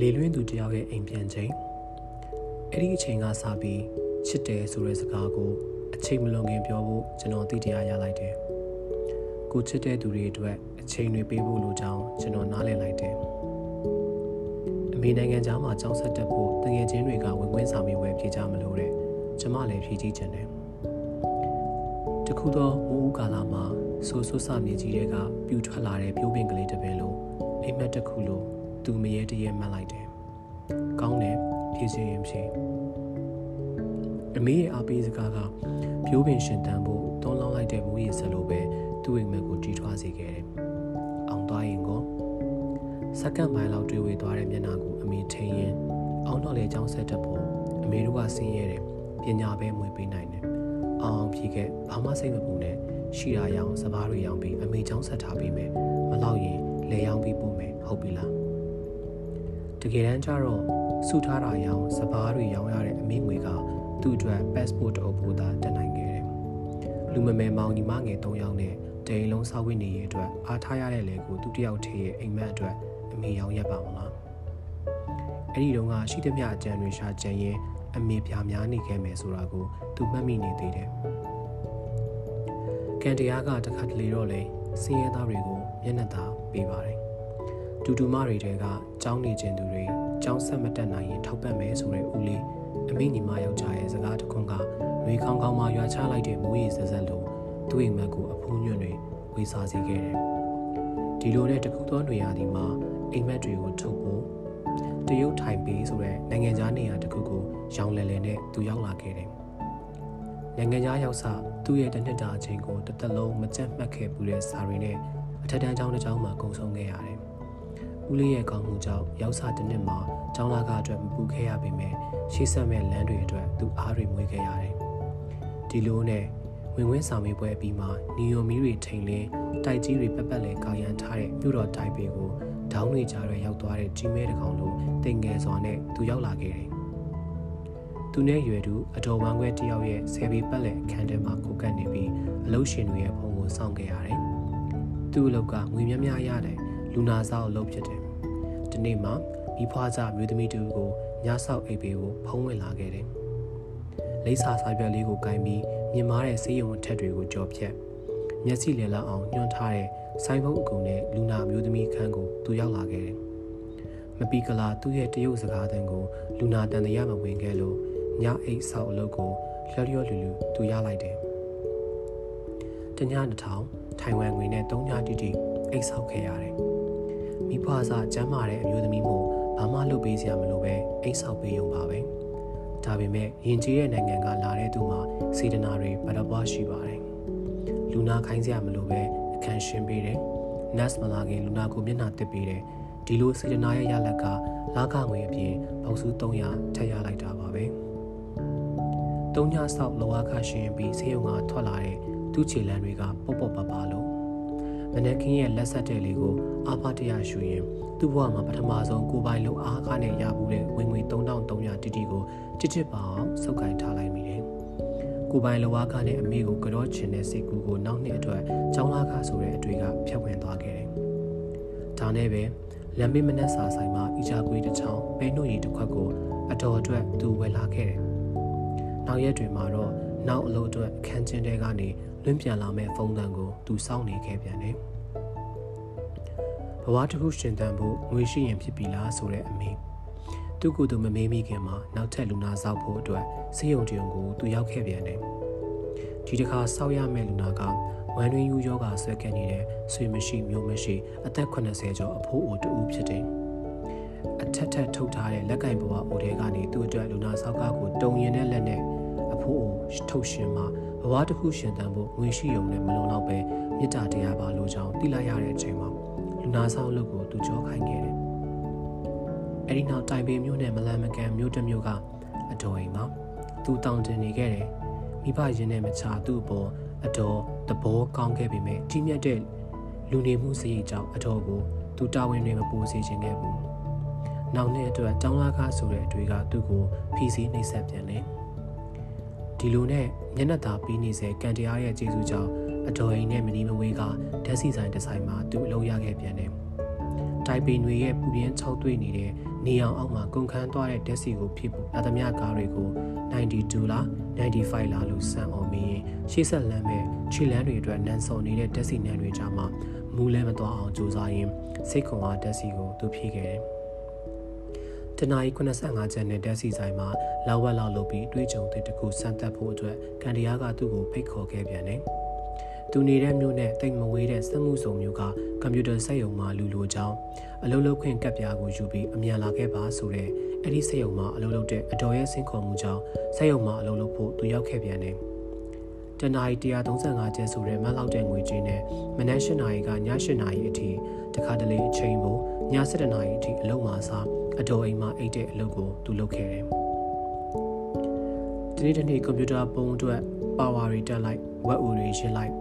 လေလွင့်သူတယောက်ရဲ့အိမ်ပြန်ချိန်အဲ့ဒီအချိန်ကစပြီးချစ်တယ်ဆိုတဲ့စကားကိုအချိန်မလွန်ခင်ပြောဖို့ကျွန်တော်သိတရားရလိုက်တယ်ကိုချစ်တဲ့သူတွေအတွက်အချိန်တွေပေးဖို့လိုကြောင်းကျွန်တော်နားလည်လိုက်တယ်အမေနိုင်ငံသားမှာကြောင်းဆက်တက်ဖို့တငယ်ချင်းတွေကဝင်ခွင့်စာမေးပွဲဖြေကြမလို့တဲ့ကျမလည်းဖြေကြည့်ချင်တယ်တခုသောမိုးဦးကာလမှာဆိုးဆိုးဆမြေကြီးတွေကပြူထွက်လာတဲ့ပြိုးပင်ကလေးတစ်ပင်လိုအိမ်မက်တစ်ခုလို သူမရေတရေမှတ်လိုက်တယ်။ကောင်းတယ်ဖြည့်စင်ရင်ဖြည့်အမေရဲ့အားပေးစကားကပြိုးပင်ရှင်တန်ဖို့တွန်းလောင်းလိုက်တဲ့မူရည်စလိုပဲသူ့အိမ်မက်ကိုကြီးထွားစေခဲ့တယ်။အောင်သွားရင်ကောစက္ကန့်ပိုင်းလောက်တွေ့ဝေသွားတဲ့မျက်နှာကိုအမေထိန်ရင်အောင်တော့လေအကြောင်းဆက်တတ်ဖို့အမေတို့ကဆင်းရဲတယ်ပညာပဲမွေပေးနိုင်တယ်။အောင်ဖြေခဲ့ဘာမှစိတ်မပူနဲ့ရှိရာရောင်စပားတွေရောင်ပြီးအမေချောင်းဆက်ထားပေးမယ်မလောက်ရင်လေရောင်ပြီးပို့မယ်ဟုတ်ပြီလား တကယ်တမ်းကျတော့စုထားတာရောင်စပားတွေရောင်ရတဲ့အမေငွေကသူ့အတွက် passport အုပ်ဖို့သာတက်နိုင်ခဲ့တယ်လူမမယ်မောင်ညီမငယ်၃ယောက်နဲ့တိန်လုံးစောက်ဝိနေရဲ့အတွက်အားထားရတဲ့လေကိုသူတယောက်ထေရဲ့အိမ်မက်အတွက်အမေရောင်ရက်ပါမလားအဲ့ဒီတုန်းကရှိသမျှအကြံတွေရှာကြံရင်အမေပြာများနေခဲ့မယ်ဆိုတာကိုသူမှတ်မိနေသေးတယ်ကန်တရားကတခါတလေတော့လေစင်းရဲသားတွေကိုမျက်နှာသာပေးပါတယ်။ ဒူဒူမတွေတဲကကြောင်းနေခြင်းသူတွေကြောင်းဆက်မတက်နိုင်ရင်ထောက်ပံ့မယ်ဆိုတဲ့ဦးလေးအမိညီမယောက်ျားရဲ့စကားတခွန်းကနှွေခေါင်းခေါင်းမှရွာချလိုက်တဲ့မိုးရေဆက်ဆက်လိုသူ့အိမ်မက်ကိုအဖူးညွန့်တွေဝေစာစေခဲ့တယ်။ဒီလိုနဲ့တခုသောနေရာဒီမှာအိမ်မက်တွေကိုထုတ်ဖို့တရုတ်ထိုင်ပေးဆိုတဲ့နိုင်ငံခြားနေရာတစ်ခုကိုရောင်းလဲလဲနဲ့သူရောက်လာခဲ့တယ်။နိုင်ငံခြားရောက်စာသူ့ရဲ့တနှစ်တာအချိန်ကိုတစ်သက်လုံးမကြက်မှတ်ခဲ့ပူတဲ့စာရီနဲ့အထက်တန်းကျောင်းတစ်ကျောင်းမှာကုံဆုံးခဲ့ရတယ်။ ဦးလေးရဲ့ကောင်းမှုကြောင့်ရောက်စာတစ်နှစ်မှာကျောင်းလာကအတွက်မပူခဲ့ရပေမဲ့ရှေ့ဆက်မဲ့လမ်းတွေအတွက်သူအားတွေမွေးခဲ့ရတယ်။ဒီလိုနဲ့ဝင်ဝင်းဆောင်မေးပွဲအပြီးမှာနီယိုမီတွေထိန်လင်းတိုက်ကြီးတွေပက်ပက်လဲကာရန်ထားတဲ့မြို့တော်တိုက်ပေကိုဒေါင်းတွေကြားရရောက်သွားတဲ့ကြီးမဲတစ်ကောင်လိုတင်ငယ်စွာနဲ့သူရောက်လာခဲ့တယ်။သူနဲ့ရွယ်သူအတော်ဝမ်းခွဲတယောက်ရဲ့ဆယ်ပေပတ်လည်အခန်းထဲမှာကိုကပ်နေပြီးအလုရှင်တွေရဲ့ဖုံကိုစောင့်ခဲ့ရတယ်။သူ့အလုပ်ကငွေများများရတယ် လူနာစားအလုပ်ဖြစ်တယ်။ဒီနေ့မှမိဖွားကြမျိုးသမီးတူကိုညဆောက်အိပ်ပေကိုဖုံးဝင်လာခဲ့တယ်။လိပ်စာစာပြက်လေးကိုကင်ပြီးမြင်မာတဲ့ဆေးရုံအထက်တွေကိုကြော်ဖြတ်မျက်စိလည်လောက်အောင်ညှွှန်းထားတဲ့ဆိုင်ဘုတ်အကူနဲ့လူနာမျိုးသမီးခန်းကိုသူရောက်လာခဲ့တယ်။မပီကလာသူ့ရဲ့တရုတ်စကားသံကိုလူနာတန်တရမဝင်ခဲ့လို့ညအိတ်ဆောက်အလုပ်ကိုလျော့လျော့လူလူသူရလိုက်တယ်။တညတစ်ထောင်ထိုင်ဝမ်ငွေနဲ့၃ညတိတိအိတ်ဆောက်ခဲ့ရတယ်။ မိဖွားစားကျမ်းမာတဲ့အမျိုးသမီးမို့ဘာမှလုပ်ပေးစရာမလိုပဲအိတ်ဆောက်ပေးရုံပါပဲ။ဒါပေမဲ့ယဉ်ကျေးတဲ့နိုင်ငံကလာတဲ့သူမှာစေတနာတွေဗရပွားရှိပါတယ်။လူနာခိုင်းစရာမလိုပဲအခန်းရှင်းပေးတယ်။ nurse မလာခင်လူနာကိုမျက်နှာတစ်ပေးတယ်။ဒီလိုစေတနာရဲ့ရလက်ကလာကငွေအပြင်ပေါစု300ထပ်ရလိုက်တာပါပဲ။တုံးညဆောက်လောကရှင်းပြီးဆေးရုံကထွက်လာတဲ့သူ့ခြေလမ်းတွေကပုတ်ပုတ်ပပလို့ မနက်ခင်းရဲ့လက်ဆက်တဲ့လေးကိုအာဖတရရှူရင်သူ့ဘဝမှာပထမဆုံးကိုပိုင်လုံအားကားနဲ့ရဘူးတဲ့ဝင်ငွေ3300တိတိကိုချစ်ချစ်ပါအောင်စုပ်ကင်ထားလိုက်မိတယ်။ကိုပိုင်လုံအားကားနဲ့အမေကိုကြောချင်တဲ့စိတ်ကူးကိုနောက်နှစ်အတွက်ចောင်းလာကားဆိုတဲ့အတွေ့ကဖြတ်ဝင်သွားခဲ့တယ်။ဒါနဲ့ပဲလမ်းမေးမနက်စာဆိုင်မှာအီချာကွေးတစ်ချောင်းပဲနှုတ်ရည်တစ်ခွက်ကိုအတော်အတွက်သူဝယ်လာခဲ့တယ်။နောက်ရက်တွေမှာတော့နောက်အလုပ်အတွက်အခန်းချင်းတဲကနေ လွင့်ပြန်လာမဲ့ဖုန်းတန်ကိုသူစောင့်နေခဲ့ပြန်တယ်။ဘဝတစ်ခုရှင်သန်ဖို့ငွေရှိရင်ဖြစ်ပြီလားဆိုတဲ့အမေသူ့ကိုယ်သူမမေးမိခင်မှာနောက်ထပ်လူနာဆောက်ဖို့အတွက်ဆေးရုံတရုံကိုသူရောက်ခဲ့ပြန်တယ်။ဒီတစ်ခါဆောက်ရမယ့်လူနာကဝမ်းတွင်းယူယောဂါဆွဲခဲ့နေတဲ့ဆွေမရှိမျိုးမရှိအသက်80ကျော်အဖိုးအိုတူဖြစ်တယ်။အထက်ထက်ထုတ်ထားတဲ့လက်ကင်ဘဝအိုတဲကနေသူ့အတွက်လူနာဆောက်ကားကိုတုံရင်တဲ့လက်နဲ့အဖိုးအို ထုတ်ရှင်မှာဘဝတစ်ခုရှင်သန်ဖို့ငွေရှိုံနဲ့မလုံလောက်ပဲမေတ္တာတရားပါလို့ကြောင်းသိလိုက်ရတဲ့အချိန်မှာလူနာဆောင်လုပ်ကိုသူကြောခိုင်းခဲ့တယ်။အဲဒီနောက်တိုင်ပေမျိုးနဲ့မလန်မကန်မျိုးတစ်မျိုးကအတော်အိမ်မှာသူတောင်းတင်နေခဲ့တယ်။မိဘရင်းနဲ့မချသူ့ဘောအတော်သဘောကောင်းခဲ့ပေမဲ့ကြီးမြတ်တဲ့လူနေမှုစရိတ်ကြောင့်အတော်ကိုသူတာဝန်တွေမပိုစေချင်ခဲ့ဘူး။နောက်နှစ်အတွက်တောင်းလာကားဆိုတဲ့အတွေ့ကသူ့ကိုဖီစီနှိမ့်ဆက်ပြန်တယ်။ ဒီလိုနဲ့မျက်နှာသာပြီးနေစေကန်တရားရဲ့ကျေးဇူးကြောင့်အတော်အိမ်နဲ့မနီမဝေးကဓာတ်စီဆိုင်တစ်ဆိုင်မှာသူ့အလုပ်ရခဲ့ပြန်တယ်။တတိုင်ပေတွေရဲ့ပူပြင်း၆တွေ့နေတဲ့နေအောင်အောက်မှာကုန်ခန်းသွားတဲ့ဓာတ်စီကိုဖြစ်ဖို့လာသမျှကားတွေကို92လား95လားလို့စံအောင်မင်းရှေ့ဆက်လမ်းမဲ့ခြေလမ်းတွေအတွက်နန်းစော်နေတဲ့ဓာတ်စီနန်းတွေကြားမှာမူးလဲမသွားအောင်ကြိုးစားရင်းစိတ်ခွန်အားဓာတ်စီကိုသူဖြည့်ခဲ့တယ် တနအီ85ကျန်တဲ့ဓာတ်စီဆိုင်မှာလောက်ဝက်လောက်လုပ်ပြီးတွေးကြုံတဲ့တခုစမ်းသပ်ဖို့အတွက်ကန်ဒီယာကသူ့ကိုဖိတ်ခေါ်ခဲ့ပြန်တယ်သူနေတဲ့မြို့နဲ့တိတ်မဝေးတဲ့စက်မှုစုံမျိုးကကွန်ပျူတာစက်ရုံမှာလူလိုကြောင်းအလုပ်လုပ်ခွင့်ကပ်ပြားကိုယူပြီးအမြန်လာခဲ့ပါဆိုတဲ့အဲ့ဒီစက်ရုံမှာအလုပ်လုပ်တဲ့အတော်ရဲ့ဆင်းခေါ်မှုကြောင့်စက်ရုံမှာအလုပ်လုပ်ဖို့သူရောက်ခဲ့ပြန်တယ်တနအီ135ကျပ်ဆိုတဲ့မလောက်တဲ့ငွေကြေးနဲ့မနက်၈နာရီကည၈နာရီအထိတခါတလေအချိန်ကိုည7နာရီအထိအလုပ်မှာစား အတော်အိမ်မှာအိတ်တဲ့အလုပ်ကိုသူလုပ်ခဲ့တယ်ဒီနေ့တနေ့ကွန်ပျူတာပုံအတွက်ပါဝါတွေတက်လိုက်ဝက်အူတွေရှင်းလိုက်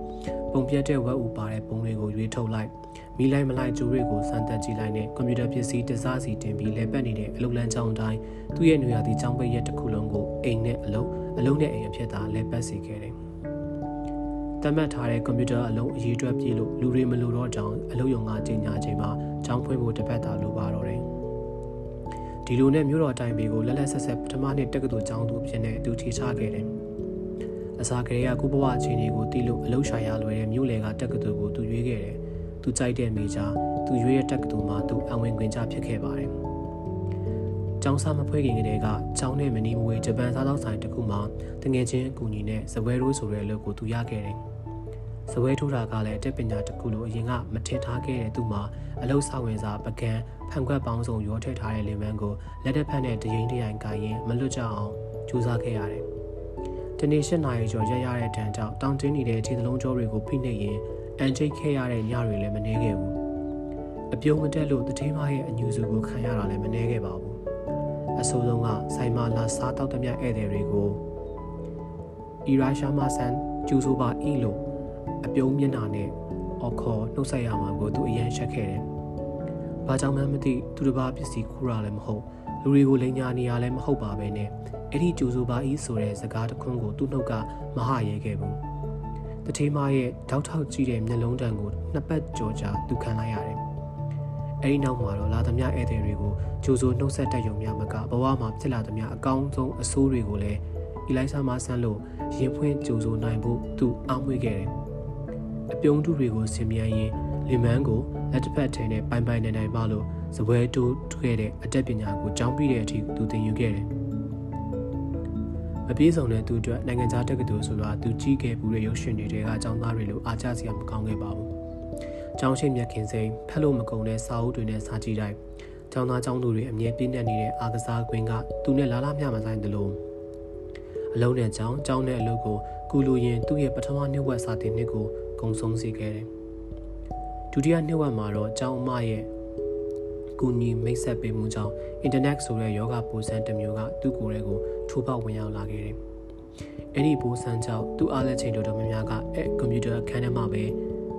ပုံပြတ်တဲ့ဝက်ဥပါတဲ့ပုံတွေကိုရွေးထုတ်လိုက်မိလိုက်မလိုက်ကြိုးတွေကိုစမ်းသပ်ကြည့်လိုက်နဲ့ကွန်ပျူတာပစ္စည်းတစားစီတင်ပြီးလဲပတ်နေတဲ့အလုပ်လမ်းကြောင်းတိုင်းသူ့ရဲ့နေရာဒီကျောင်းပိတ်ရက်တစ်ခုလုံးကိုအိမ်နဲ့အလုံးအလုံးနဲ့အိမ်အဖြစ်သာလဲပတ်စေခဲ့တယ်။တတ်မှတ်ထားတဲ့ကွန်ပျူတာအလုံးအရေးအတွက်ပြည့်လို့လူတွေမလိုတော့ကြောင်းအလုပ်ရုံကကြီးညာချိန်မှာကျောင်းဖွင့်ဖို့တစ်ပတ်သာလိုပါတော့တယ်။ ဒီလိုနဲ့မြို့တော်တိုင်းပြည်ကိုလက်လက်ဆက်ဆက်ပထမနှစ်တက္ကသိုလ်ကျောင်းသူဖြစ်နေသူခြေချခဲ့တယ်။အစာကလေးကကိုဘဝအခြေအနေကိုသိလို့အလုရှာရလွယ်တဲ့မြို့လေကတက္ကသိုလ်ကိုသူရွေးခဲ့တယ်။သူကြိုက်တဲ့မိသားသူရွေးတဲ့တက္ကသိုလ်မှာသူအဝင်ခွင့်ကြဖြစ်ခဲ့ပါတယ်။ကျောင်းစာမဖွေးခင်ကတည်းကကျောင်းနဲ့မနီမဝေးဂျပန်စားသောက်ဆိုင်တစ်ခုမှာတငယ်ချင်းအကူအညီနဲ့ဇပွဲရိုးဆိုတဲ့အလုပ်ကိုသူရခဲ့တယ်။ ဇပွဲထိုးတာကလည်းအတက်ပညာတစ်ခုလိုအရင်ကမထင်ထားခဲ့တဲ့သူမှာအလုပ်ဆောင်ဝင်စာပကံဖန်ခွက်ပေါင်းစုံရောထည့်ထားတဲ့လင်မန်းကိုလက်တက်ဖက်နဲ့တရင်တရိုင်ကိုင်းရင်မလွတ်ကြအောင်ကြိုးစားခဲ့ရတယ်။တနေ့၈နာရီကျော်ရက်ရတဲ့တန်ကြောင့်တောင်တင်းနေတဲ့ခြေသလုံးကြောတွေကိုဖိနှိပ်ရင်အန်ချိတ်ခဲ့ရတဲ့ညတွေလည်းမနှဲခဲ့ဘူးအပြုံးမတက်လို့တတိမရဲ့အညူစုကိုခံရတာလည်းမနှဲခဲ့ပါဘူးအဆိုးဆုံးကဆိုင်မာလာစားတောက်သမျှဧည့်သည်တွေကိုအီရာရှာမဆန်ကျူဆိုပါအီလို့ အပြုံးမျက်နှာနဲ့အော်ခေါ်နှုတ်ဆက်ရမှာကိုသူအရန်ရှက်ခဲ့တယ်။ဘာကြောင့်မှမသိသူတစ်ပါးပစ္စည်းခူးတာလည်းမဟုတ်လူတွေကိုလိန်ညာနေရလည်းမဟုတ်ပါပဲနဲ့အဲ့ဒီကြိုးစိုးပါဤဆိုတဲ့စကားတခွန်းကိုသူ့နှုတ်ကမဟရဲခဲ့ဘူးတထေးမရဲ့တောက်ထောက်ကြည့်တဲ့မျက်လုံးတံကိုနှစ်ပတ်ကြော်ကြာသူခံလိုက်ရတယ်အဲ့ဒီနောက်မှာတော့လာသမျှဧည့်သည်တွေကိုကြိုးစိုးနှုတ်ဆက်တက်ယုံများမကဘဝမှာဖြစ်လာသမျှအကောင်းဆုံးအဆိုးတွေကိုလည်းအီလိုက်ဆာမဆန်းလို့ရင်ဖွင့်ကြိုးစိုးနိုင်ဖို့သူအောင်းမွေးခဲ့တယ် အပြုံးတုတွေကိုဆင်မြန်းရင်လီမန်ကိုလက်တစ်ဖက်ထဲနဲ့ပိုင်ပိုင်နိုင်နိုင်ပါလို့ဇပွဲတိုးထွဲတဲ့အတက်ပညာကိုကျောင်းပြီးတဲ့အထိသူသင်ယူခဲ့တယ်မပြေဆုံးတဲ့သူအတွက်နိုင်ငံခြားတက္ကသိုလ်ဆိုတာသူကြီးခဲ့မှုတဲ့ရုပ်ရှင်တွေကအကြောင်းသားတွေလိုအားကျစရာမကောင်းခဲ့ပါဘူး။ကျောင်းရှိမြတ်ခင်စိန်ဖက်လို့မကုန်တဲ့စာအုပ်တွေနဲ့စာကြည့်တိုင်းကျောင်းသားကျောင်းသူတွေအမြဲပြည့်နေနေတဲ့အာကစားကွင်းကသူနဲ့လာလာမျှမဆိုင်တယ်လို့အလုံးနဲ့ကျောင်းကျောင်းနဲ့အလုပ်ကိုကုလူရင်သူ့ရဲ့ပထမနှစ်ဝက်စာတင်နှစ်ကို ဂုံဆုံးစေခဲ့တယ်။ဒုတိယနှစ်ဝက်မှာတော့ကျောင်းအမရဲ့ကူညီမိတ်ဆက်ပေးမှုကြောင့်အင်တာနက်ဆိုတဲ့ယောဂပိုစံတစ်မျိုးကသူ့ကိုယ်ရဲ့ကိုထိုးပေါက်ဝင်ရောက်လာခဲ့တယ်။အဲ့ဒီပိုစံကြောင့်သူ့အားလက်ချိန်တော်တော်များများကအဲကွန်ပျူတာအခန်းထဲမှာပဲ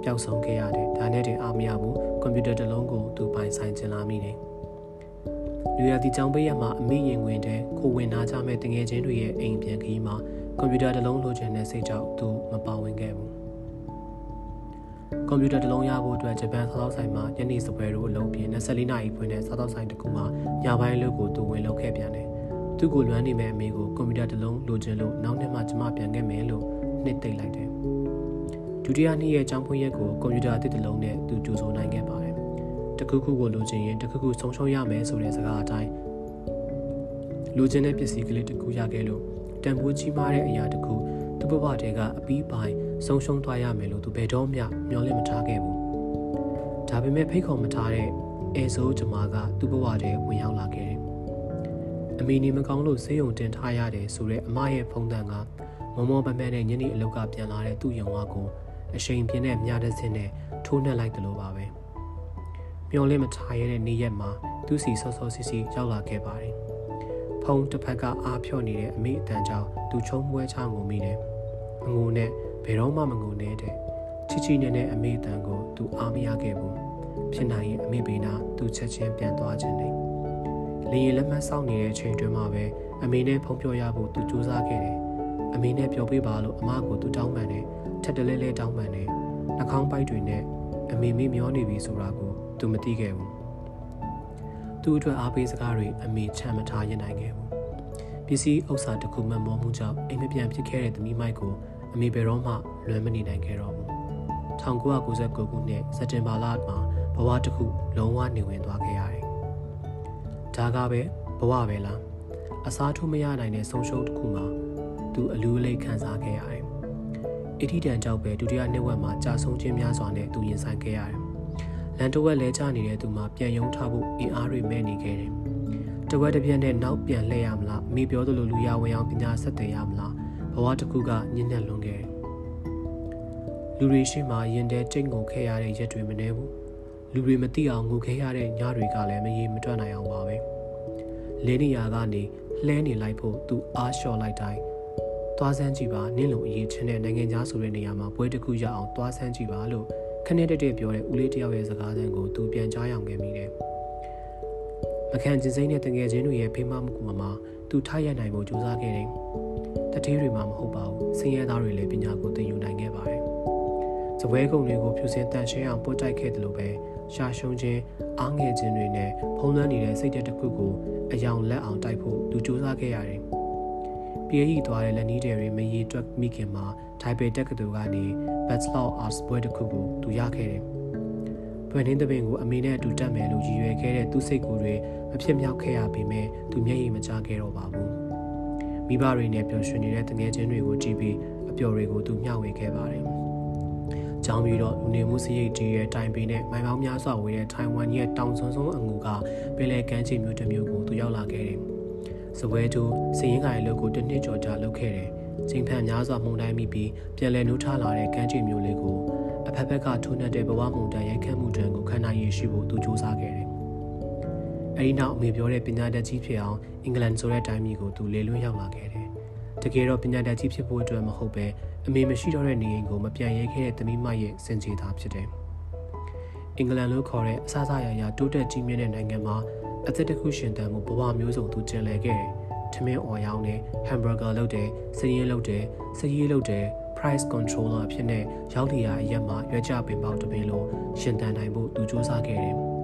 ပျောက်ဆုံးခဲ့ရတယ်။ဒါနဲ့တင်အားမရဘူးကွန်ပျူတာတစ်လုံးကိုသူပိုင်ဆိုင်ချင်လာမိတယ်။လူရသည်ကြောင့်ပေးရမှာအမိရင်ဝင်တဲ့ခိုဝင်နာကြမဲ့တငယ်ချင်းတွေရဲ့အိမ်ပြန်ခီးမှာကွန်ပျူတာတစ်လုံးလိုချင်တဲ့စိတ်ကြောင့်သူမပါဝင်ခဲ့ဘူး။ ကွန်ပျူတာတစ်လုံးရဖို့အတွက်ဂျပန်စားသောက်ဆိုင်မှာညနေစပွဲတို့အလုံးပြင်း24နာရီဖွင့်တဲ့စားသောက်ဆိုင်တစ်ခုမှာညပိုင်းလုပ်ကိုသူဝင်လုပ်ခဲ့ပြန်တယ်။သူ့ကိုလွမ်းနေမဲ့အမေကိုကွန်ပျူတာတစ်လုံးလိုချင်လို့နောက်နှစ်မှကျမပြန်ခဲ့မယ်လို့နှစ်သိမ့်လိုက်တယ်။ဒုတိယနေ့ရဲ့အကြောင်းဖွင့်ရက်ကိုကွန်ပျူတာအသစ်တစ်လုံးနဲ့သူကြိုဆိုနိုင်ခဲ့ပါတယ်။တခုခုကိုလိုချင်ရင်တခုခုဆုံးရှုံးရမယ်ဆိုတဲ့စကားအတိုင်းလိုချင်တဲ့ပစ္စည်းကလေးတစ်ခုရခဲ့လို့တန်ဖိုးကြီးမားတဲ့အရာတစ်ခုသူ့ဘဝတည်းကအပီးပိုင်း ဆုံးရှုံးသွားရမယ်လို့သူဘယ်တော့မှမျှော်လင့်မထားခဲ့ဘူး။ဒါပေမဲ့ဖိတ်ခေါ်မထားတဲ့အဲဆိုးဂျမားကသူ့ဘဝတည်းဝင်ရောက်လာခဲ့တယ်။အမေနေမကောင်းလို့ဆေးရုံတင်ထားရတယ်ဆိုတဲ့အမရဲ့ဖုန်းတန်ကမမောပမန်းနဲ့ညနေအလောက်ကပြန်လာတဲ့သူ့ယုံဝါကိုအရှိန်ပြင်းတဲ့မြားတဲ့စင်းနဲ့ထိုးနှက်လိုက်တယ်လို့ပါပဲ။မျော်လင့်မထားရတဲ့နေ့ရက်မှာသူ့စီဆော့ဆော့စီစီရောက်လာခဲ့ပါတယ်။ဖုန်းတစ်ဖက်ကအားဖြော့နေတဲ့အမေအတန်ကြောင့်သူချုံမွဲချငုံမိတယ်။ငိုနဲ့ ဘယ်တော့မှမငုံနေတဲ့ချီချီနဲ့နဲ့အမေတန်ကိုသူအားမရခဲ့ဘူးဖြစ်နိုင်ရင်အမေဘေးနာသူချက်ချင်းပြန်သွားခြင်းနေလင်းရလက်မှတ်စောင့်နေတဲ့အချိန်တွင်မှပဲအမေနဲ့ဖုံးပြောရဖို့သူစူးစမ်းခဲ့တယ်အမေနဲ့ပြောပေးပါလို့အမကိုသူတောင်းပန်တယ်ထက်တလဲလဲတောင်းပန်တယ်နှာခေါင်းပိုက်တွေနဲ့အမေမေမျောနေပြီဆိုတာကိုသူမသိခဲ့ဘူးသူ့အတွက်အားပေးစကားတွေအမေချမ်းမထားရနိုင်ခဲ့ဘူးပစ္စည်းဥစ္စာတစ်ခုမှမောမှုကြောင့်အိမ်မပြန်ဖြစ်ခဲ့တဲ့သမီးမိုက်ကို အမေဘယ်တော့မှလွမ်းမနေနိုင်ခဲ့တော့ဘူး1999ခုနှစ်စက်တင်ဘာလမှာဘဝတစ်ခုလုံးဝနေဝင်သွားခဲ့ရတယ်ဒါကပဲဘဝပဲလားအစားထိုးမရနိုင်တဲ့ဆုံးရှုံးတစ်ခုမှာသူအလူအလိတ်ခံစားခဲ့ရတယ်အထီးတန်ကြောက်ပဲဒုတိယနှစ်ဝက်မှာကြာဆုံးခြင်းများစွာနဲ့သူရင်ဆိုင်ခဲ့ရတယ်လန်တဝက်လဲချနေတဲ့သူမှာပြန်ယုံထားဖို့အင်အားတွေမဲ့နေခဲ့တယ်တဝက်တစ်ပြက်နဲ့နောက်ပြန်လှည့်ရမလားအမိပြောသလိုလူရဝင်အောင်ပညာဆက်သွယ်ရမလားဘ ဝတစ်ခုကညှဉ်းနှက်လွန်ခဲ့တယ်လူတွေရှိမှရင်တဲတိတ်ငုံခဲ့ရတဲ့ရက်တွေမနှဲဘူးလူတွေမသိအောင်ငိုခဲရတဲ့ညတွေကလည်းမရေမတွက်နိုင်အောင်ပါပဲလဲနေရကနေလှဲနေလိုက်ဖို့သူအားလျှော်လိုက်တိုင်းသွားစမ်းကြည့်ပါနင့်လိုအရေးချင်းတဲ့နိုင်ငံသားဆိုတဲ့နေရာမှာပွဲတစ်ခုရအောင်သွားစမ်းကြည့်ပါလို့ခနဲ့တက်တက်ပြောတဲ့ဦးလေးတယောက်ရဲ့စကားစံကိုသူပြန်ကြားရောင်ခဲ့မိတယ်မခံကျင်စိမ့်တဲ့တငယ်ချင်းတွေရဲ့ဖိမမှုကမှသူထားရနိုင်ဖို့ကြိုးစားခဲ့တယ် တတိတွေမှာမဟုတ်ပါဘူးဆင်းရဲသားတွေလည်းပညာကိုသင်ယူနိုင်ခဲ့ပါတယ်။ဇပွဲကုံတွေကိုဖြူစင်တန်ရှင်းအောင်ပို့တိုက်ခဲ့တယ်လို့ပဲရှာရှုံးခြင်းအားငယ်ခြင်းတွေနဲ့ဖုံးလွှမ်းနေတဲ့စိတ်တစ်ခုကိုအယောင်လက်အောင်တိုက်ဖို့သူစူးစမ်းခဲ့ရတယ်။ပြေးရီသွားတဲ့လက်နီးတွေမရေတွက်မိခင်မှာထိုင်ပေတက္ကသိုလ်ကနေ Bachelor of Arts ဘွဲ့တစ်ခုကိုသူရခဲ့တယ်။ပွင့်နှင်းသပင်ကိုအမေနဲ့အတူတက်မယ်လို့ရည်ရွယ်ခဲ့တဲ့သူ့စိတ်ကူတွေမဖြစ်မြောက်ခဲ့ရပေမဲ့သူမျက်ရည်မကျခဲ့တော့ပါဘူး။ မိဘတွေနဲ့ပျော်ရွှင်နေတဲ့တငယ်ချင်းတွေကိုကြည့်ပြီးအပျော်တွေကိုသူမျှဝေခဲ့ပါတယ်။ကြောင်းပြီးတော့လူနေမှုစရိတ်ကြီးရဲ့တိုင်ပင်နဲ့မိုင်ပေါင်းများစွာဝေးတဲ့ထိုင်ဝမ်ရဲ့တောင်စွန်းစွန်းအငူကပင်လယ်ကမ်းခြေမျိုးတစ်မျိုးကိုသူရောက်လာခဲ့တယ်။စပွဲတူစရင်ကိုင်လုပ်ကိုတစ်နှစ်ကျော်ကြာလုပ်ခဲ့တယ်။ချိန်ဖန်များစွာမှုန်တိုင်းမိပြီးပြန်လည်နှိုးထလာတဲ့ကမ်းခြေမျိုးလေးကိုအဖက်ဖက်ကထိုးနှက်တဲ့ဘဝမှုန်တန်ရိုက်ခတ်မှုတံကိုခံနိုင်ရရှိဖို့သူစူးစမ်းခဲ့တယ်။ အဲဒီနောက်အမေပြောတဲ့ပညာတတ်ကြီးဖြစ်အောင်အင်္ဂလန်ဆိုတဲ့တိုင်းပြည်ကိုသူလေလွင့်ရောက်လာခဲ့တယ်။တကယ်တော့ပညာတတ်ကြီးဖြစ်ဖို့အတွက်မဟုတ်ပဲအမေမရှိတော့တဲ့နေအိမ်ကိုမပြန်ရဲခဲ့တဲ့သမီးမရဲ့စင်ကြေသားဖြစ်တယ်။အင်္ဂလန်လို့ခေါ်တဲ့အစားအစာရရတိုးတက်ကြီးမြင့်တဲ့နိုင်ငံမှာအသက်တစ်ခုရှင်သန်မှုဘဝမျိုးစုံသူကျင်လည်ခဲ့တယ်။ထမင်းအော်ရောင်းတယ်ဟမ်ဘာဂါလုပ်တယ်စည်ရင်လုပ်တယ်စည်ရေးလုပ်တယ် price controller အဖြစ်နဲ့ရောက်လျာအရက်မှာရွက်ကြပင်ပေါက်တပင်လို့ရှင်သန်နိုင်ဖို့သူစူးစမ်းခဲ့တယ်။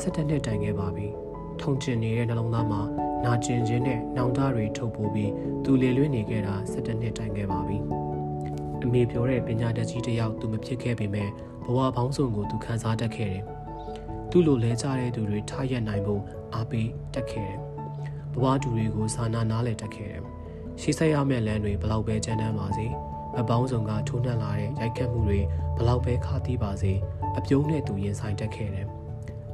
ဆက်တဲ့နှစ်တိုင်ခဲ့ပါပြီ။ထုံကျင်နေတဲ့နှလုံးသားမှာနာကျင်ခြင်းနဲ့နှောင်တတွေထုတ်ပိုးပြီးသူလေလွင့်နေခဲ့တာ17နှစ်တိုင်ခဲ့ပါပြီ။အမေပြောတဲ့ပညာတတ်ကြီးတယောက်သူမဖြစ်ခဲ့ပေမဲ့ဘဝပေါင်းစုံကိုသူခန်းစားတတ်ခဲ့တယ်။သူ့လိုလဲကြတဲ့သူတွေထားရက်နိုင်ဖို့အားပေးတတ်ခဲ့တယ်။ဘဝတူတွေကိုစာနာနားလည်တတ်ခဲ့တယ်။ရှိဆက်ရမယ့်လမ်းတွေဘလောက်ပဲကျန်းတမ်းပါစေ။အပေါင်းစုံကထိုးနှက်လာတဲ့ရိုက်ခတ်မှုတွေဘလောက်ပဲခါသီးပါစေအပြုံးနဲ့သူရင်ဆိုင်တတ်ခဲ့တယ်။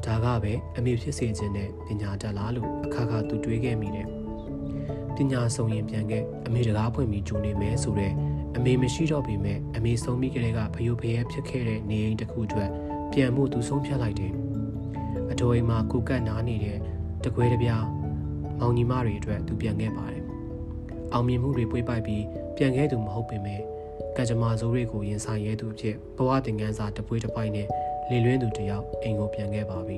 ဒါကပဲအမေဖြစ်စေခြင်းနဲ့ပညာတတ်လားလို့အခါခါသူတွေးခဲ့မိတယ်ပညာဆုံးရင်ပြန်ခဲ့အမေတကားဖွင့်ပြီးဂျုံနေမယ်ဆိုတော့အမေမရှိတော့ပေမဲ့အမေဆုံးပြီးကလေးကဖယိုဖယဲဖြစ်ခဲ့တဲ့နေအိမ်တစ်ခုအတွက်ပြန်မှုသူဆုံးဖြတ်လိုက်တယ်အတော်အိမ်မှာကိုကတ်နားနေတဲ့တကွဲတပြားမောင်ညီမတွေအတွက်သူပြန်ခဲ့ပါတယ်အောင်မြင်မှုတွေပွေးပိုက်ပြီးပြန်ခဲ့သူမဟုတ်ပေမဲ့ကကြမာစိုးတွေကိုရင်ဆိုင်ရဲသူအဖြစ်ဘဝသင်ခန်းစာတပွေးတစ်ပိုက်နဲ့ လေလွင်းသူတယောက်အိမ်ကိုပြန်ခဲ့ပါပြီ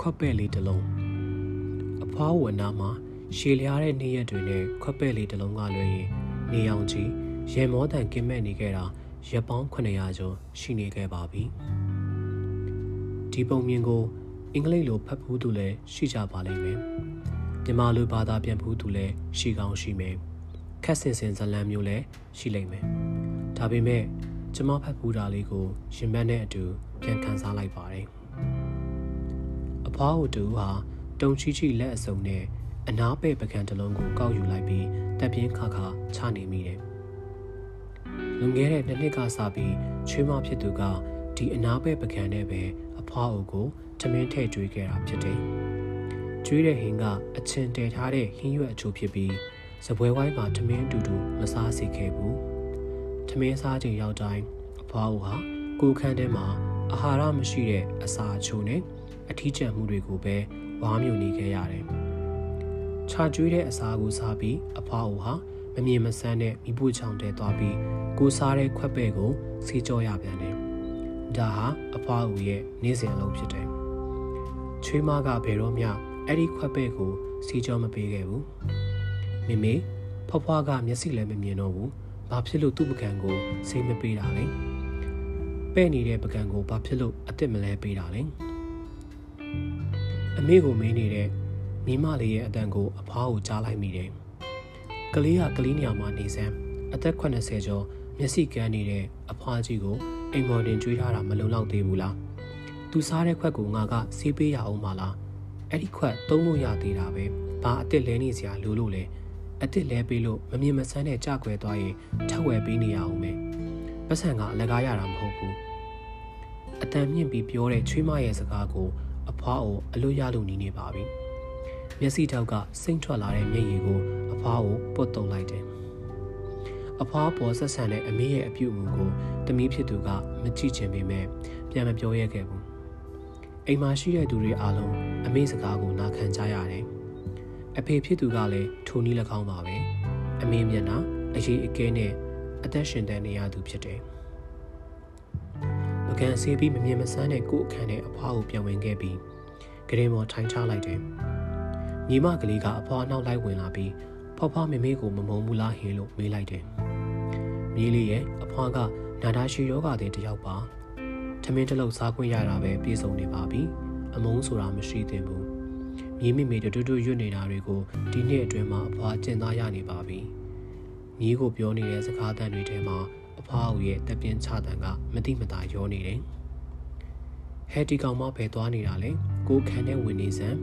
ခွက်ပဲ့လေးတစ်လုံးအဖွားဝနာမှာရှည်လျားတဲ့နေ့ရက်တွေနဲ့ခွက်ပဲ့လေးတစ်လုံးကလွှဲရင်နေအောင်ကြီးရေမောတန်ကင်းမဲ့နေခဲ့တာ ရက်ပေါင်း900ကျော်ရှိနေခဲ့ပါပြီဒီပုံမြင်ကိုအင်္ဂလိပ်လိုဖတ်ဖူးသူလည်းရှိကြပါလိမ့်မယ်မြန်မာလိုဘာသာပြန်ဖူးသူလည်းရှိကောင်းရှိမယ်ခက်စင်စင်ဇလံမျိုးလည်းရှိလိမ့်မယ်ဒါပေမဲ့ကျမဖတ်ဖူးတာလေးကိုရင်မန်းနဲ့အတူပြန်ခန်းစားလိုက်ပါတယ်အဖွားဟိုတူဟာတုံချီချီလက်အစုံနဲ့အနားပဲ့ပကံတစ်လုံးကိုကောက်ယူလိုက်ပြီးတပ်ပြင်းခါခါချနေမိတယ် လွန်ခဲ့တဲ့နှစ်နှစ်ကစပြီးချွေးမဖြစ်သူကဒီအနာပဲပကံနဲ့ပဲအဖွားအုပ်ကိုထမင်းထည့်ကျွေးခဲ့တာဖြစ်တယ်။ကျွေးတဲ့ဟင်းကအချင်းတည်ထားတဲ့ဟင်းရွက်အချို့ဖြစ်ပြီးစပွဲဝိုင်းမှာထမင်းအတူတူမစားစေခဲ့ဘူး။ထမင်းစားချိန်ရောက်တိုင်းအဖွားအုပ်ဟာကိုခန်းထဲမှာအာဟာရမရှိတဲ့အစာအချို့နဲ့အထီးကျန်မှုတွေကိုပဲဝါးမြူနေခဲ့ရတယ်။ခြာကျွေးတဲ့အစာကိုစားပြီးအဖွားအုပ်ဟာ မမြင်မဆန်းတဲ့မိဖို့ချောင်တဲသွားပြီးကိုစားတဲ့ခွက်ပဲ့ကိုစီးကြောရပြန်တယ်ဒါဟာအဖွားဦးရဲ့နေ့စဉ်အလုပ်ဖြစ်တယ်ချွေးမကဘယ်တော့မှအဲ့ဒီခွက်ပဲ့ကိုစီကြောမပေးခဲ့ဘူးမိမိဖွားဖွားကမျက်စိလည်းမမြင်တော့ဘူးဘာဖြစ်လို့သူ့ပကံကိုစိတ်မပေးတာလဲပဲ့နေတဲ့ပကံကိုဘာဖြစ်လို့အစ်စ်မလဲပေးတာလဲအမေကိုမေးနေတဲ့မိမလေးရဲ့အတန်ကိုအဖွားကိုကြားလိုက်မိတယ် ကလေးကကလေးနေရာမှာနေစမ်းအသက်80ကျော်မျက်စိကန်းနေတဲ့အဖွားကြီးကိုအိမ်မော်တင်ကျွေးထားတာမလုံလောက်သေးဘူးလားသူစားတဲ့ခွက်ကိုငါကဆေးပေးရအောင်မလားအဲ့ဒီခွက်သုံးလို့ရသေးတာပဲဘာအစ်စ်လဲနေစရာလိုလို့လဲအစ်စ်လဲပေးလို့မမြင်မဆန်းတဲ့ကြွယ်သွားရင်ထက်ဝယ်ပေးနေရအောင်ပဲပတ်စံကအလကားရတာမဟုတ်ဘူးအတန်မြင့်ပြီးပြောတဲ့ချွေးမရဲ့စကားကိုအဖွားကိုအလွတ်ရလို့နေနေပါပြီ မျက်စိထောက်ကစိမ့်ထွက်လာတဲ့မျက်ရည်ကိုအဖွားကိုပုတ်တုံလိုက်တယ်အဖွားပေါ်ဆက်ဆံတဲ့အမေရဲ့အပြုအမူကိုတမီးဖြစ်သူကမကြည့်ချင်ပေမဲ့ပြန်မပြောရခဲ့ဘူးအိမ်မှာရှိတဲ့သူတွေအားလုံးအမေစကားကိုနာခံကြရတယ်အဖေဖြစ်သူကလည်းထိုနည်း၎င်းပါပဲအမေမျက်နှာအရေးအကဲနဲ့အသက်ရှင်တဲ့နေရသူဖြစ်တယ်ပကံဆေးပြီးမမြင်မဆန်းတဲ့ကို့အခန်းနဲ့အဖွားကိုပြန်ဝင်ခဲ့ပြီးဂရင်မော်ထိုင်ချလိုက်တယ် ညီမကလေးကအဖွားနောက်လိုက်ဝင်လာပြီးဖွားဖွားမေမေကိုမမုံဘူးလားဟင်းလို့မေးလိုက်တယ်မြေးလေးရဲ့အဖွားကနာတာရှည်ယောဂတဲ့တယောက်ပါထမင်းတစ်လုံးစားခွင့်ရတာပဲပြေဆုံးနေပါပြီအမုန်းဆိုတာမရှိသင့်ဘူးမြေးမိမိတူတူရွတ်နေတာတွေကိုဒီနှစ်အတွင်းမှာအဖွားကျင့်သားရနေပါပြီမြေးကိုပြောနေတဲ့စကားသံတွေထဲမှာအဖွားဦးရဲ့တပြင်းချတန်ကမတိမတာရောနေတယ်ဟဲတီကောင်မဘယ်သွားနေတာလဲကိုခံတဲ့ဝင်နေစမ်း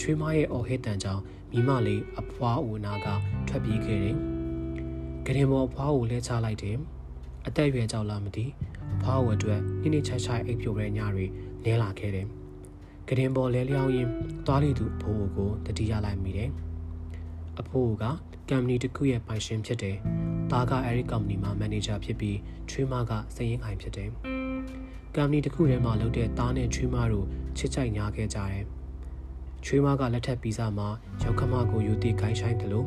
ချွေးမရဲ့အော်ဟစ်တန်ကြောင့်မိမလေးအဖွားဦးနာကထွက်ပြေးခဲ့တယ်။ကရင်မော်အဖွားကိုလဲချလိုက်တယ်။အသက်ရွယ်ကြောက်လားမသိအဖွားဝအတွက်နိနေချိုက်ချိုက်အိပ်ပြိုတဲ့ညတွေနဲလာခဲ့တယ်။ကရင်ပေါ်လဲလျောင်းရင်သွားလိသူအဖိုးကိုတတိယလိုက်မိတယ်။အဖိုးကကမ်ပဏီတစ်ခုရဲ့ပိုင်ရှင်ဖြစ်တယ်။သားကအဲဒီကမ်ပဏီမှာမန်နေဂျာဖြစ်ပြီးချွေးမကစည်ရင်ခိုင်ဖြစ်တယ်။ကမ်ပဏီတစ်ခုထဲမှာလုပ်တဲ့သားနဲ့ချွေးမတို့ချစ်ကြိုက်ညာခဲ့ကြတယ်။ ချွေးမကလက်ထပ်ပြီးစားမှာရောက်ခမကိုယူတည်ခိုင်းဆိုင်တယ်လို့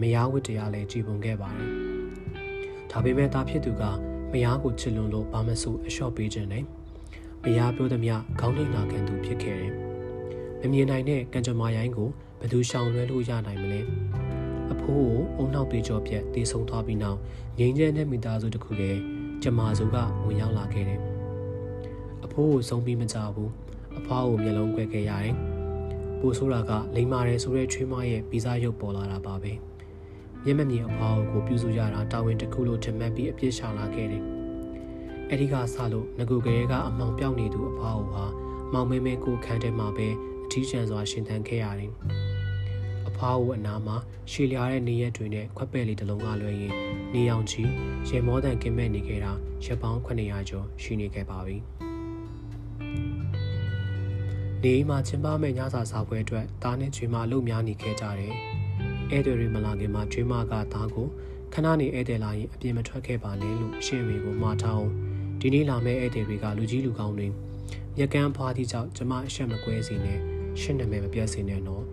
မယားဝတ်တရားလည်းကြည်ပုံခဲ့ပါတယ်။ဒါပေမဲ့သားဖြစ်သူကမယားကိုချစ်လွန်လို့ဘာမဆိုအလျှော့ပေးခြင်းနဲ့မယားပြောသည်မခေါင်းထိတ်နာခံသူဖြစ်ခဲ့တယ်။မမြင်နိုင်တဲ့ကံကြမ္မာရိုင်းကိုဘယ်သူရှောင်လွှဲလို့ရနိုင်မလဲ။အဖိုးကိုအုံနောက်တွေကြောပြက်တေးဆုံးသွားပြီးနောက်ငိမ့်ကျဲတဲ့မိသားစုတစ်ခုလည်းကျမစုကဝင်ရောက်လာခဲ့တယ်။အဖိုးကိုဆုံးပြီးမကြဘူး။အဖွားကိုမျက်လုံးကွဲခဲ့ရတယ်။ ပိုဆိုးတာကလိမ္မာတယ်ဆိုတဲ့ချွေးမရဲ့ဗီဇရုပ်ပေါ်လာတာပါပဲ။မျက်မမြင်အဖွားကိုပြုစုရတာတာဝန်တစ်ခုလို့ထင်မှတ်ပြီးအပြစ်ရှာလာခဲ့တယ်။အဲဒီကစလို့ငကူကလေးကအမောင်ပြောက်နေသူအဖွားကိုဟာမောင်မဲမဲကိုခန်းထဲမှာပဲအထီးကျန်စွာရှင်သန်ခဲ့ရတယ်။အဖွားကိုအနာမှာရှည်လျားတဲ့နေရက်တွေနဲ့ခွက်ပဲ့လေးတစ်လုံးကလွှဲရင်နေအောင်ကြီးရေမောတန်ကင်းမဲ့နေခဲ့တာရက်ပေါင်း900ကျော်ရှိနေခဲ့ပါပြီ။ နေမှာကျင်းပမဲ့ညစာစားပွဲအတွက်တားနဲ့ချွေမအလုပ်များနေခဲ့ကြတယ်။ဧည့်သည်တွေမလာခင်မှာကျွေးမကသားကိုခဏနေဧည့်သည်လာရင်အပြင်မထွက်ခဲ့ပါနဲ့လို့ရှင်းဝေကိုမှားထားအောင်ဒီနေ့လာမဲ့ဧည့်သည်တွေကလူကြီးလူကောင်းတွေမြက်ကန်းဖွားသည့်ကြောင့်ကျမအဆက်မကွဲစေနဲ့ရှင်းနာမည်မပြတ်စေနဲ့တော့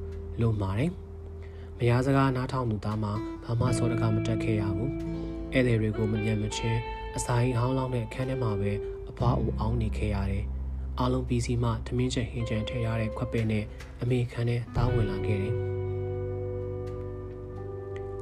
လို့မှာတယ်မယားစကားနားထောင်သူသားမှဘာမှစောတကားမတက်ခဲ့ရဘူးဧည့်သည်တွေကိုမမြတ်မချင်းအစာအိမ်ဟောင်းလောင်းတဲ့အခန်းထဲမှာပဲအဖွားအိုအောင်နေခဲ့ရတယ် အားလုံးပြီးစီမှထမင်းချက်ဟင်းချန်ထည့်ရတဲ့ခွက်ပဲနဲ့အမေခန်းထဲတားဝင်လာခဲ့တယ်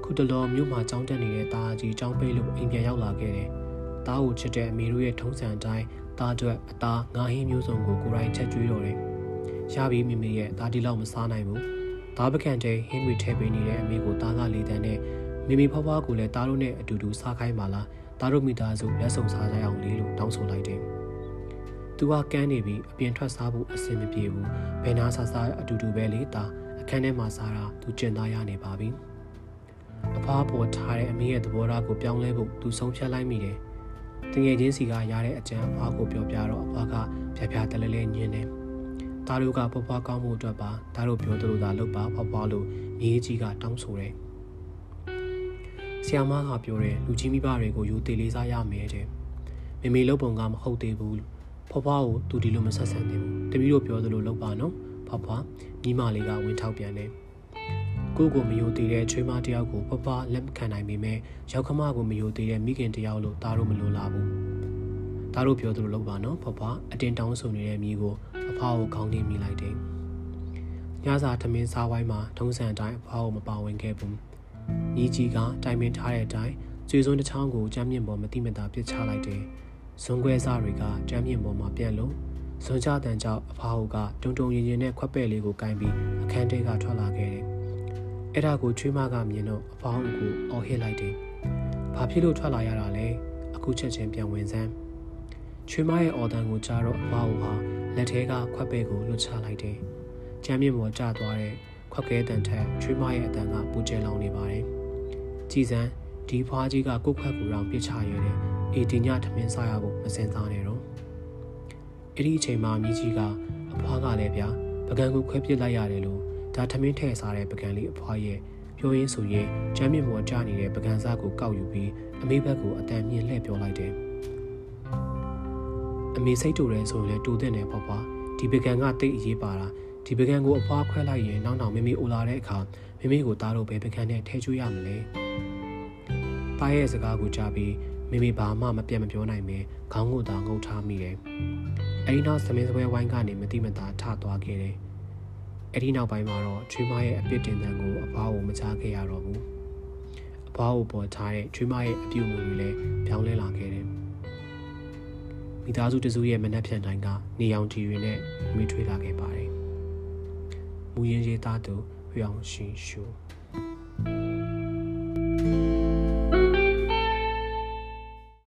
ခုတလောမြို့မှာကြောင်းတက်နေတဲ့တားကြီးကြောင်းပိတ်လို့အိမ်ပြန်ရောက်လာခဲ့တယ်။တားကိုချစ်တဲ့အမေတို့ရဲ့ထုံးစံအတိုင်းတားအတွက်အသားငါးဟင်းမျိုးစုံကိုကိုယ်တိုင်ချက်ကျွေးတော့တယ်။ရပြီးမိမိရဲ့တားဒီလောက်မစားနိုင်ဘူး။တားပကံတဲ့ဟင်းတွေထည့်ပေးနေတဲ့အမေကိုတားကလေးတန်းနဲ့မိမိဖွားဖွားကိုလည်းတားတို့နဲ့အတူတူစားခိုင်းပါလား။တားတို့မိသားစုလက်ဆောင်စားကြအောင်လေးလို့တောင်းဆိုလိုက်တယ်။ သူကကန်းနေပြီးအပြင်ထွက်စားဖို့အဆင်မပြေဘူး။ဘယ်နာစားစားအတူတူပဲလေတာအခန်းထဲမှာစားတာသူကျင်သားရနေပါပြီ။အဖွားပေါ်ထားတဲ့အမေရဲ့သဘောထားကိုပြောင်းလဲဖို့သူဆုံးဖြတ်လိုက်မိတယ်။တငယ်ချင်းစီကရတဲ့အကြံအဖွားကိုပြောပြတော့အဖွားကဖြာဖြာတလဲလဲညင်းတယ်။သားတို့ကဖွားဖွားကောင်းမှုအတွက်ပါသားတို့ပြောသလိုသာလုပ်ပါဖွားဖွားလို့မြေကြီးကတောင်းဆိုတယ်။ဆီယမကပြောတယ်လူကြီးမိဘတွေကိုယူသေးလေးစားရမယ်တဲ့။မိမိလုပ်ပုံကမဟုတ်သေးဘူး။ ဖွားဖွားကိုသူဒီလိုမဆက်ဆံသေးဘူး။တပီးတို့ပြောသလိုလုပ်ပါနော်။ဖွားဖွားမိမလေးကဝင်ထောက်ပြန်တယ်။ကိုကိုမယိုသေးတဲ့ချွေးမတယောက်ကိုပပလက်မခံနိုင်ပေမဲ့ရောက်ခမကိုမယိုသေးတဲ့မိခင်တယောက်လို့သားတို့မလိုလားဘူးဒါတို့ပြောသလိုလုပ်ပါနော်ဖွားဖွားအတင်တောင်းဆိုနေတဲ့မိကိုအဖွားကိုခေါင်းတင်မိလိုက်တယ်ညစာထမင်းစားဝိုင်းမှာထုံးစံအတိုင်းအဖွားကိုမပါဝင်ခဲ့ဘူးမိကြီးကတိုင်ပင်ထားတဲ့အတိုင်းကျွေစွန်းတစ်ချောင်းကိုကြမ်းမြင့်ပေါ်မတိမတာပစ်ချလိုက်တယ် ဇွန်ခွဲစားတွေကကြမ်းမြင့်ပေါ်မှာပြန့်လို့ဇွန်ကြတန်ကြောင့်အဖွားကတုံတုံရင်ရင်နဲ့ခွက်ပဲ့လေးကိုကင်ပြီးအခန်းထဲကထွက်လာခဲ့တယ်အဲ့ဒါကိုချွေးမကမြင်တော့အဖွားကိုအော်ဟစ်လိုက်တယ်ဘာဖြစ်လို့ထွက်လာရတာလဲအခုချက်ချင်းပြန်ဝင်စမ်းချွေးမရဲ့အော်တန်ကိုကြားတော့အဖွားဟာလက်ထဲကခွက်ပဲ့ကိုလွတ်ချလိုက်တယ်ကြမ်းမြင့်ပေါ်ကျသွားတဲ့ခွက်ကဲတန်ထက်ချွေးမရဲ့အတန်ကပူကျဲလောင်နေပါတယ်ကြည်စမ်းဒီဖွားကြီးကကိုယ့်ခွက်ကူတောင်ပြစ်ချရဲတယ် အေဒီညထမင်းစားရဖို့မစင်စားနဲ့တော့အဲ့ဒီအချိန်မှာမြကြီးကအဖွားကလည်းဗျာပကံကိုခွဲပစ်လိုက်ရတယ်လို့ဒါထမင်းထည့်စားတဲ့ပကံလေးအဖွားရဲ့ပြောရင်းဆိုရင်ကျမ်းမြင့်ပေါ်ကျနေတဲ့ပကံစားကိုကောက်ယူပြီးအမေဘက်ကိုအတန်မြင့်လှည့်ပြောလိုက်တယ်အမေစိတ်တူတယ်ဆိုရင်လည်းတူတဲ့နယ်ပေါ့ကွာဒီပကံကတိတ်အရေးပါတာဒီပကံကိုအဖွားခွဲလိုက်ရင်နောက်နောက်မိမိအိုလာတဲ့အခါမိမိကိုသားလို့ပဲပကံနဲ့ထဲကျွေးရမလဲပါရဲ့စကားကိုကြားပြီး မိမိဘာမှမပြတ်မပြောနိုင်ပဲခေါင်းကိုသာငုံထားမိတယ်အဲဒီနောက်သမင်းစပွဲဝိုင်းကနေမတိမတာထသွားခဲ့တယ်အဲ့ဒီနောက်ပိုင်းမှာတော့ချွေးမရဲ့အပြစ်တင်တန်ကိုအဖွားကိုမချခဲ့ရတော့ဘူးအဖွားကိုပေါ်ထားတဲ့ချွေးမရဲ့အပြုအမူတွေလည်းပြောင်းလဲလာခဲ့တယ်မိသားစုတစုရဲ့မနှက်ဖြန်တိုင်းကနေရောင်ကြီးတွေနဲ့မိထွေးလာခဲ့ပါတယ်မူရင်းရေးသားသူဟျောင်ရှင်ရှူ